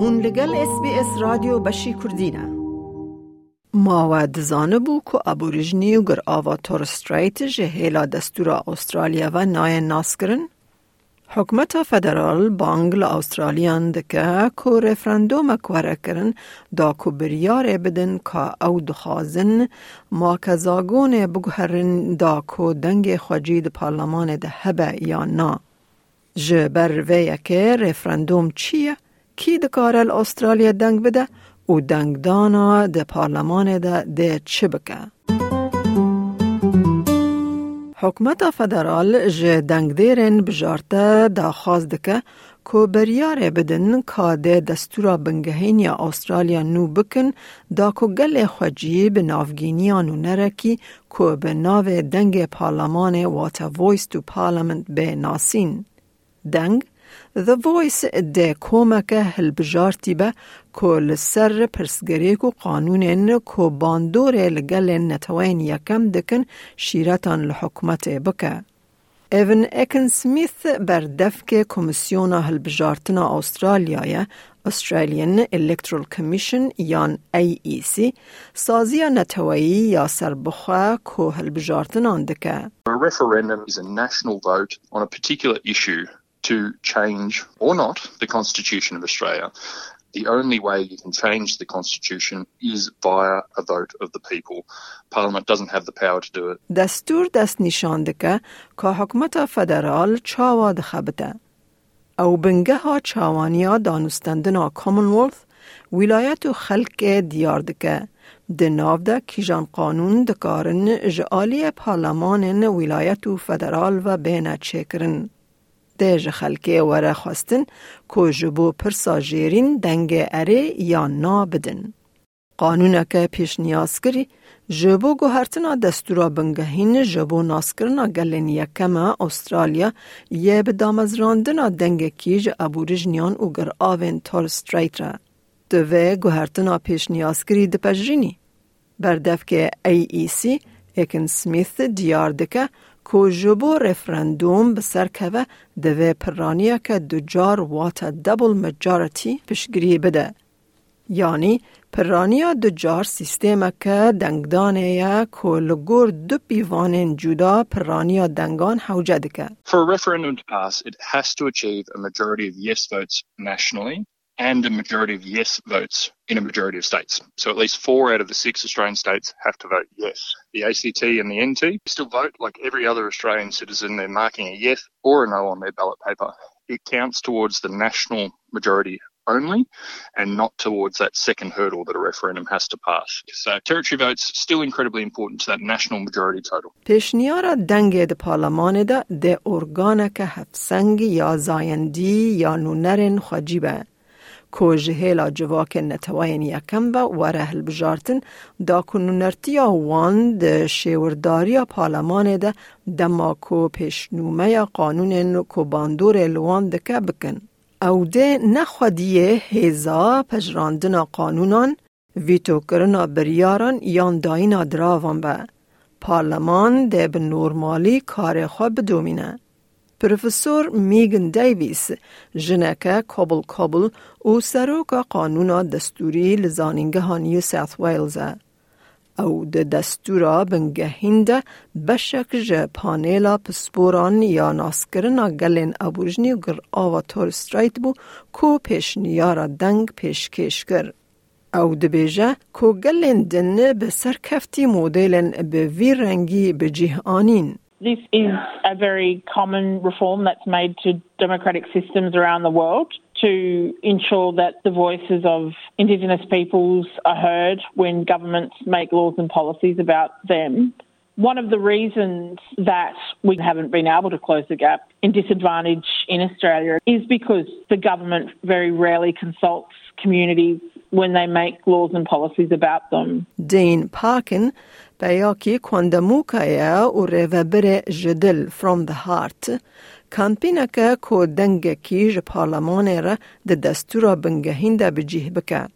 هون لگل اس بی اس رادیو بشی کردینه ما و دزانه بو که ابوریجنی و گر آوا تور ستریت جهیلا دستور استرالیا و نای ناس کرن حکمت فدرال بانگ لآسترالیان دکه که رفرندوم کوره کرن دا که بریار بدن که او دخوازن ما بگوهرن دا که دنگ خواجید پارلمان ده هبه یا نا. ویه که رفرندوم چیه؟ کی دکاره استرالیا دنگ بده؟ و دنگ دانا ده پارلمان ده ده چه بکه؟ حکمت فدرال جه دنگ دیرن بجارته دا خواست دکه که بریاره بدن که ده دستورا بنگهین یا استرالیا نو بکن دا که گل خوجی به نافگینیانو نرکی که به ناو دنگ پارلمان واتا ویس تو پارلمنت به ناسین. دنگ The Voice د کۆمەکە هەلبژارتی بە کۆ لەسەر پرسگەرێک و قانونێن کۆ باندۆرێ لەگەلێن نەتەوەین یەکەم دەکەن شیرەتان لە حکوومەتێ بکە. ئەڤن ئەکن سمیث بەردەفکێ کۆمسیۆنا هەلبژارتنە ئوسترالیایە ئوسترالیان ئلکترل کمیشن یان AEC سازیە نەتەوەیی یا سربخوا کۆ هەلبژارتنان دکە. A referendum is a national vote on a particular issue to change or not the Constitution of Australia. The only way you can change the Constitution is via a vote of the people. Parliament doesn't have the power to do it. دستور دست نشان دکه که حکمت فدرال چاوا دخبته. او بنگه ها چاوانیا دانستندنا کامنولث ولایت و خلق دیار دکه. ده ناو ده کیجان قانون دکارن جعالی پارلمان ولایت و فدرال و بین چکرن. ده خلکه وره خواستن که جبو پرسا جیرین دنگ اره یا نا بدن. قانون که پیش نیاز کری جبو گوهرتنا دستورا بنگهین جبو ناسکرنا گلن یکم استرالیا یه به دامزراندنا دنگ کیج ابورجنیان و گر آوین تور ستریت را. دوه گوهرتنا پیش نیاز کری دپجرینی. بردف که AEC اکن سمیث دیار دکه که جبو رفرندوم بسر که دوه پرانیه که دو جار واتا دبل مجارتی پشگری بده. یعنی پرانیا جار سیستم که دنگدانه یا که لگور دو پیوان جدا پرانیا دنگان حوجه دکه. For a referendum to pass, it has to achieve a majority of yes votes nationally and a majority of yes votes in a majority of states. So at least four out of the six Australian states have to vote yes. The ACT and the NT still vote like every other Australian citizen. They're marking a yes or a no on their ballot paper. It counts towards the national majority only and not towards that second hurdle that a referendum has to pass. So territory votes still incredibly important to that national majority total. پیشنیارا دنگ د پارلمان ده ده ارگانه که هفسنگ یا زایندی یا نونرن خجیبه. که جهیلا جواک نتواین یکم با وره هلبجارتن دا کنو نرتیا وان ده شیورداری پارلمان ده دما کو پیشنومه قانون کو باندور لوان دکه بکن. او ده نخودیه هیزا پجراندن قانونان ویتو کرنا بریاران یان داینا دراوان به. پارلمان ده به نورمالی کار خواه بدومینه. پروفسور میگن دیویس جنکه کابل کابل او سروکا قانون دستوری لزانینگه نیو ساث ویلز او د دستورا بنگهینده بشک جه پانیلا پسپوران یا ناسکرنا گلین ابورجنی گر آوا تور ستریت بو کو پیش نیارا دنگ پیش کش کر. او دبیجه کو گلین دنه به سرکفتی مدلن به وی رنگی به جیه آنین. This is a very common reform that's made to democratic systems around the world to ensure that the voices of Indigenous peoples are heard when governments make laws and policies about them. One of the reasons that we haven't been able to close the gap in disadvantage in Australia is because the government very rarely consults communities when they make laws and policies about them. Dean Parkin پیاکی کندموکایا و ریوبر جدل from the heart کمپینکه که دنگکی ج پارلمان را د دستورا بنگهینده بجیه بکه.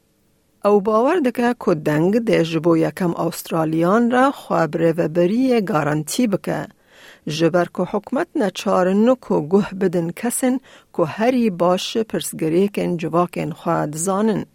او باور دکه که دنگ د جبو یکم استرالیان را خواب ریوبری گارانتی ji.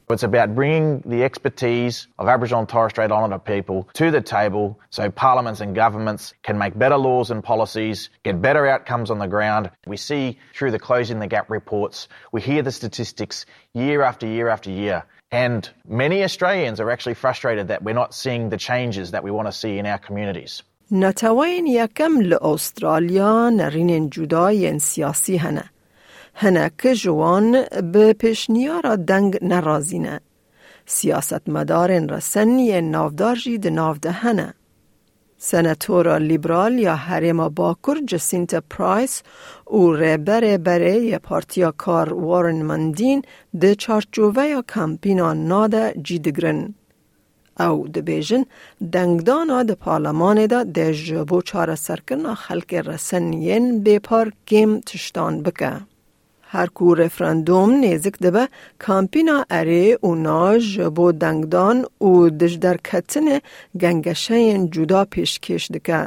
It's about bringing the expertise of Aboriginal and Torres Strait Islander people to the table so parliaments and governments can make better laws and policies, get better outcomes on the ground. We see through the Closing the Gap reports, we hear the statistics year after year after year. And many Australians are actually frustrated that we're not seeing the changes that we want to see in our communities. نتوین یکم لأسترالیا نرین جدای سیاسی هنه. هنه که جوان به پیشنیارا دنگ نرازینه. سیاست مدارن رسن یه نافدار جید نافده هنه. سناتورا لیبرال یا حریم باکر جسینت پرایس و رهبر بره یه پارتیا کار وارن مندین چارچوبه یا کمپینا ناده جیدگرن. او د بیژن دنگدانا د پارلمان دا د جبو چاره سرکرنا خلق رسنین بیپار گیم تشتان بکه. هر کو رفراندوم نزک دبه کامپینا اره و ناج بو دنگدان و دجدر کتن گنگشین جدا پیشکش دکه.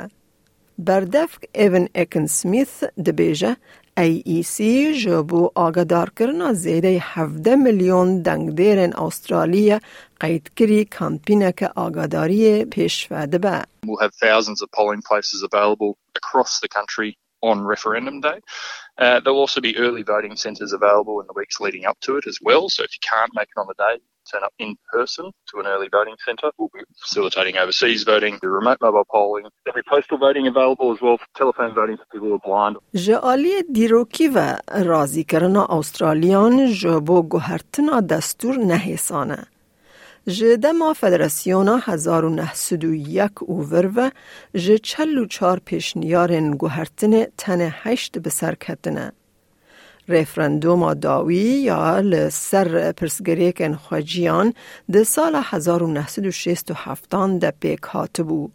بردفک ایون اکن سمیث دبیجه AEC جبو آگدار کرنا زیده 17 میلیون دنگ دیرن استرالیا قید کری کامپینک آگاداری پیشوده به. We'll have thousands of polling places available across the country on referendum day. Uh, there'll also be early voting centres available in the weeks leading up to it as well. So if you can't make it on the day, turn up in person to an early voting centre. We'll be facilitating overseas voting, the remote mobile polling. There'll be postal voting available as well for telephone voting for people who are blind. جعالی دیروکی و رازی کرنا استرالیان جبو گوهرتنا دستور نهیسانه. جدما فدراسیونا 1901 اوور و ج چلو چار پیشنیارن گوهرتن تن هشت بسر کتنه. ریفرندوم داوی یا لسر پرسگریکن خواجیان ده سال 1967 ده پیک هاتبو.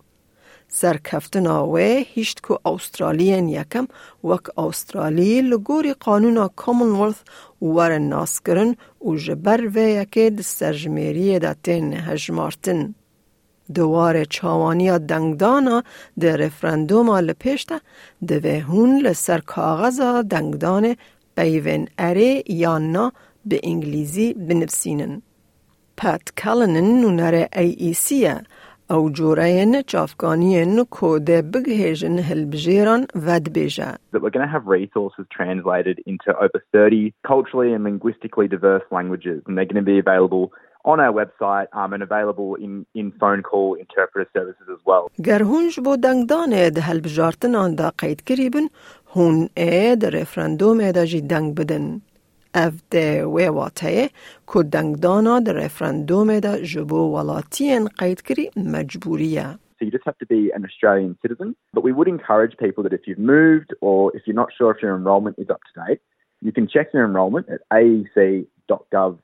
سرکفتن آوه هیشت که استرالیان یکم وک استرالی لگوری قانون کامنولث ور ناس کرن و جبر و یکی د سرجمیری دا تین هجمارتن. دوار چاوانی دنگدانا د رفرندوم لپیشتا د وهون لسر کاغذ دنگدان بیون اره یا نا به انگلیزی بنفسینن. پت کلنن نونر ای ای سیه او جورین چافگانین کود بگهیجن هلبجیران ود بیجه. That we're going to have resources translated into over 30 culturally and linguistically diverse languages and they're going to be available on our website um, and available in, in phone call interpreter services as well. گر هونج بو دنگدان ده هلبجارتن آن دا قید کریبن هون ای ده رفرندوم دا جی دنگ بدن. اف ده وی واته که دنگدانا ده رفرندوم دا جبو ولاتین قید کری مجبوریه. So you just have to be an Australian citizen. But we would encourage people that if you've moved or if you're not sure if your enrolment is up to date, you can check your enrolment at aec.gov.au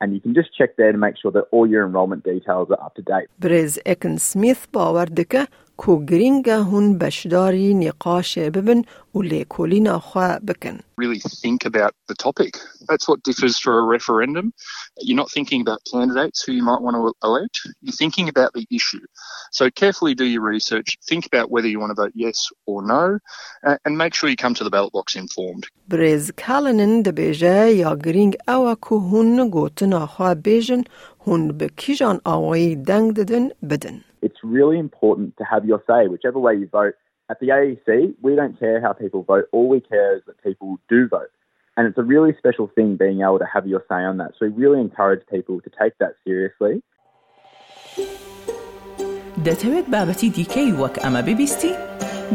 and you can just check there to make sure that all your enrolment details are up to date. بریز اکن سمیث باور دکه کو گرینگ هون بشداری نقاش ببن و لیکولین خواه بکن. Really think about the topic. That's what differs for a referendum. You're not thinking about candidates who you might want to elect. You're thinking about the issue. So carefully do your research. Think about whether you want to vote yes or no, uh, and make sure you come to the ballot box informed. بریز کالنن ده بیجه یا گرینگ او که هون گوتنا خواه بیجن هون به کیجان آوایی دنگ ددن بدن. It's really important to have your say, whichever way you vote. At the AEC, we don't care how people vote. All we care is that people do vote. And it's a really special thing being able to have your say on that. So we really encourage people to take that seriously. دەتەوێت بابەتی دیکەی وەک ئەمە ببیستی؟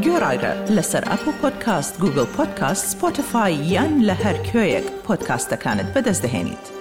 گۆڕایرە لەسەر ئەپ و پۆدکاست گوگل پۆدکاست سپۆتفاای یان لە هەر کوێیەک پۆدکاستەکانت بەدەستدەێنیت.